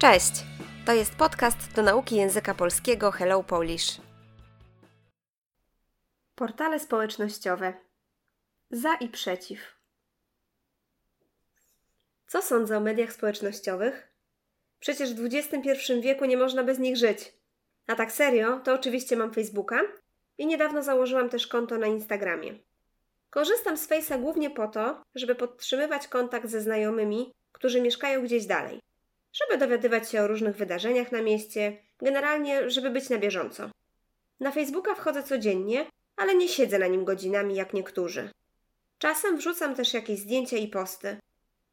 Cześć! To jest podcast do nauki języka polskiego Hello Polish. Portale społecznościowe. Za i przeciw. Co sądzę o mediach społecznościowych? Przecież w XXI wieku nie można bez nich żyć. A tak serio, to oczywiście mam Facebooka i niedawno założyłam też konto na Instagramie. Korzystam z Face'a głównie po to, żeby podtrzymywać kontakt ze znajomymi, którzy mieszkają gdzieś dalej żeby dowiadywać się o różnych wydarzeniach na mieście, generalnie, żeby być na bieżąco. Na Facebooka wchodzę codziennie, ale nie siedzę na nim godzinami jak niektórzy. Czasem wrzucam też jakieś zdjęcia i posty,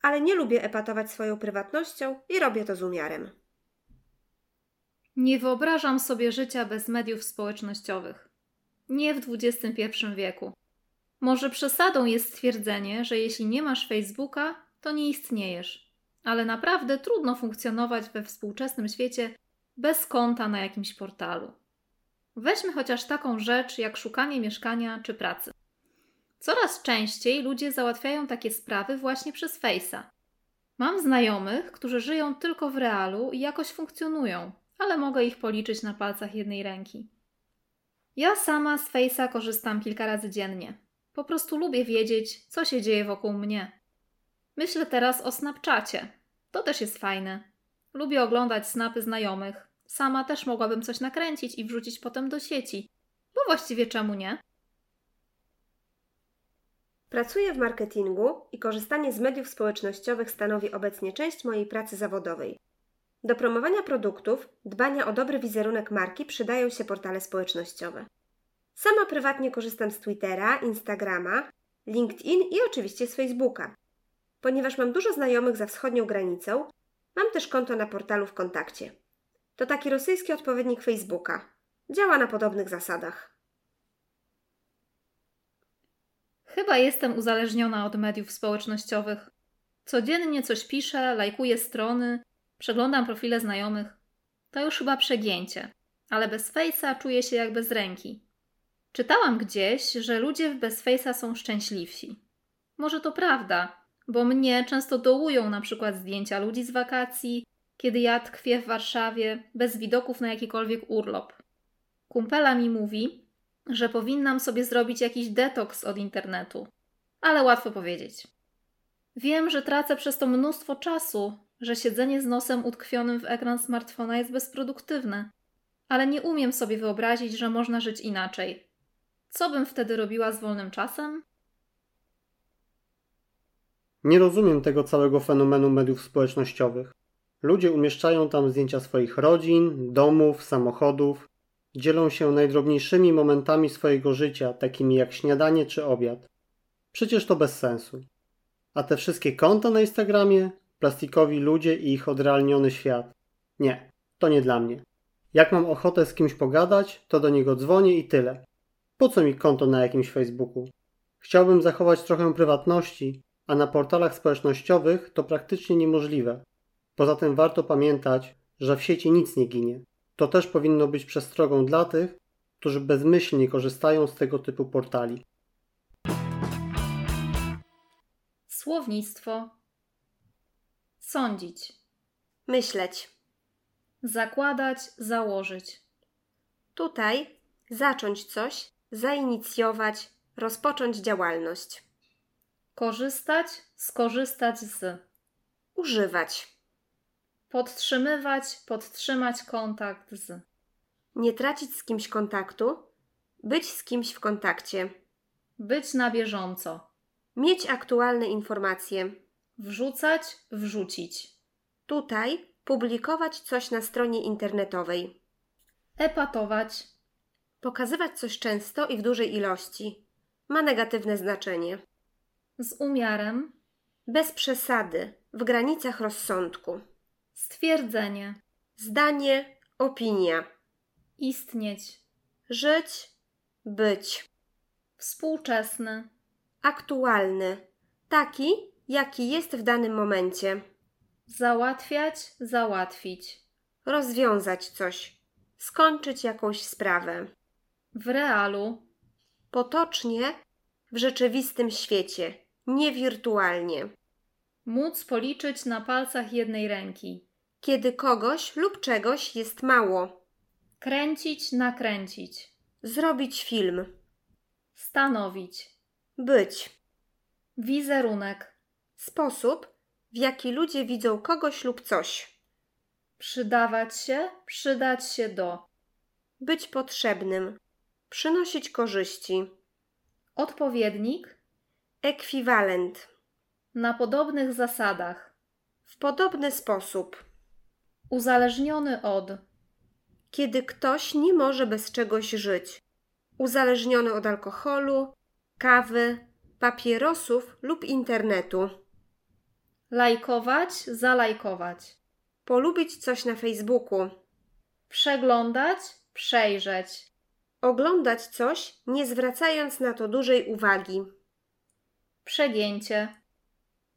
ale nie lubię epatować swoją prywatnością i robię to z umiarem. Nie wyobrażam sobie życia bez mediów społecznościowych. Nie w XXI wieku. Może przesadą jest stwierdzenie, że jeśli nie masz Facebooka, to nie istniejesz ale naprawdę trudno funkcjonować we współczesnym świecie bez konta na jakimś portalu. Weźmy chociaż taką rzecz jak szukanie mieszkania czy pracy. Coraz częściej ludzie załatwiają takie sprawy właśnie przez Face'a. Mam znajomych, którzy żyją tylko w realu i jakoś funkcjonują, ale mogę ich policzyć na palcach jednej ręki. Ja sama z Face'a korzystam kilka razy dziennie. Po prostu lubię wiedzieć, co się dzieje wokół mnie. Myślę teraz o Snapchacie. To też jest fajne. Lubię oglądać snapy znajomych. Sama też mogłabym coś nakręcić i wrzucić potem do sieci. Bo właściwie czemu nie? Pracuję w marketingu i korzystanie z mediów społecznościowych stanowi obecnie część mojej pracy zawodowej. Do promowania produktów, dbania o dobry wizerunek marki przydają się portale społecznościowe. Sama prywatnie korzystam z Twittera, Instagrama, LinkedIn i oczywiście z Facebooka. Ponieważ mam dużo znajomych za wschodnią granicą, mam też konto na portalu w kontakcie. To taki rosyjski odpowiednik Facebooka. Działa na podobnych zasadach. Chyba jestem uzależniona od mediów społecznościowych. Codziennie coś piszę, lajkuję strony, przeglądam profile znajomych. To już chyba przegięcie, ale bez Face'a czuję się jak bez ręki. Czytałam gdzieś, że ludzie bez Face'a są szczęśliwsi. Może to prawda, bo mnie często dołują na przykład zdjęcia ludzi z wakacji, kiedy ja tkwię w Warszawie bez widoków na jakikolwiek urlop. Kumpela mi mówi, że powinnam sobie zrobić jakiś detoks od internetu, ale łatwo powiedzieć. Wiem, że tracę przez to mnóstwo czasu, że siedzenie z nosem utkwionym w ekran smartfona jest bezproduktywne, ale nie umiem sobie wyobrazić, że można żyć inaczej. Co bym wtedy robiła z wolnym czasem? Nie rozumiem tego całego fenomenu mediów społecznościowych. Ludzie umieszczają tam zdjęcia swoich rodzin, domów, samochodów, dzielą się najdrobniejszymi momentami swojego życia, takimi jak śniadanie czy obiad. Przecież to bez sensu. A te wszystkie konta na Instagramie, plastikowi ludzie i ich odrealniony świat. Nie, to nie dla mnie. Jak mam ochotę z kimś pogadać, to do niego dzwonię i tyle. Po co mi konto na jakimś Facebooku? Chciałbym zachować trochę prywatności, a na portalach społecznościowych to praktycznie niemożliwe. Poza tym warto pamiętać, że w sieci nic nie ginie. To też powinno być przestrogą dla tych, którzy bezmyślnie korzystają z tego typu portali. Słownictwo. Sądzić. Myśleć. Zakładać, założyć. Tutaj zacząć coś, zainicjować, rozpocząć działalność. Korzystać, skorzystać z. Używać. Podtrzymywać, podtrzymać kontakt z. Nie tracić z kimś kontaktu. Być z kimś w kontakcie. Być na bieżąco. Mieć aktualne informacje. Wrzucać, wrzucić. Tutaj publikować coś na stronie internetowej. Epatować. Pokazywać coś często i w dużej ilości. Ma negatywne znaczenie. Z umiarem. Bez przesady, w granicach rozsądku. Stwierdzenie. Zdanie, opinia. Istnieć. Żyć, być. Współczesny. Aktualny. Taki, jaki jest w danym momencie. Załatwiać, załatwić. Rozwiązać coś. Skończyć jakąś sprawę. W realu. Potocznie, w rzeczywistym świecie nie wirtualnie. Móc policzyć na palcach jednej ręki. Kiedy kogoś lub czegoś jest mało. Kręcić, nakręcić. Zrobić film. Stanowić. Być. Wizerunek. Sposób, w jaki ludzie widzą kogoś lub coś. Przydawać się, przydać się do. Być potrzebnym. Przynosić korzyści. Odpowiednik. Ekwiwalent. Na podobnych zasadach. W podobny sposób. Uzależniony od. Kiedy ktoś nie może bez czegoś żyć. Uzależniony od alkoholu, kawy, papierosów lub internetu. Lajkować, zalajkować. Polubić coś na Facebooku. Przeglądać, przejrzeć. Oglądać coś, nie zwracając na to dużej uwagi. Przegięcie.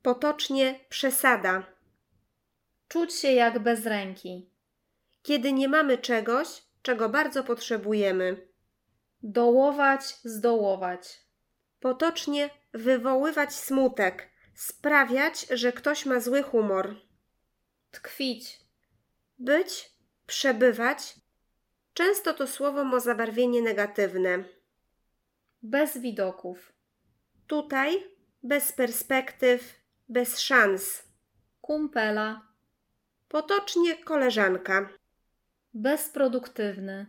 Potocznie przesada. Czuć się jak bez ręki. Kiedy nie mamy czegoś, czego bardzo potrzebujemy. Dołować, zdołować. Potocznie wywoływać smutek, sprawiać, że ktoś ma zły humor. Tkwić. Być, przebywać. Często to słowo ma zabarwienie negatywne. Bez widoków. Tutaj bez perspektyw, bez szans. Kumpela. Potocznie koleżanka. Bezproduktywny.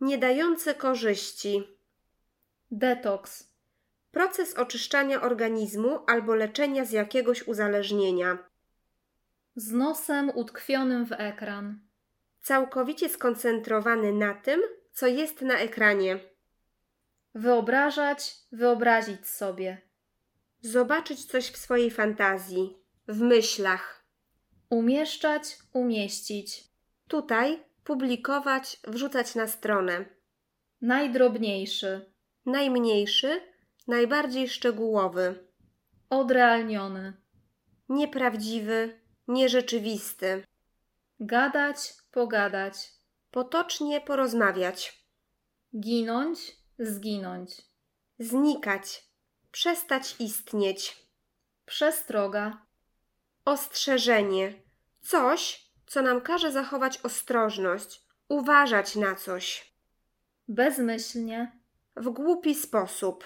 Nie dający korzyści. Detoks. Proces oczyszczania organizmu albo leczenia z jakiegoś uzależnienia. Z nosem utkwionym w ekran. Całkowicie skoncentrowany na tym, co jest na ekranie. Wyobrażać, wyobrazić sobie. Zobaczyć coś w swojej fantazji, w myślach. Umieszczać, umieścić. Tutaj publikować, wrzucać na stronę. Najdrobniejszy. Najmniejszy, najbardziej szczegółowy. Odrealniony. Nieprawdziwy, nierzeczywisty. Gadać, pogadać. Potocznie porozmawiać. Ginąć, zginąć. Znikać. Przestać istnieć. Przestroga. Ostrzeżenie. Coś, co nam każe zachować ostrożność, uważać na coś. Bezmyślnie. W głupi sposób.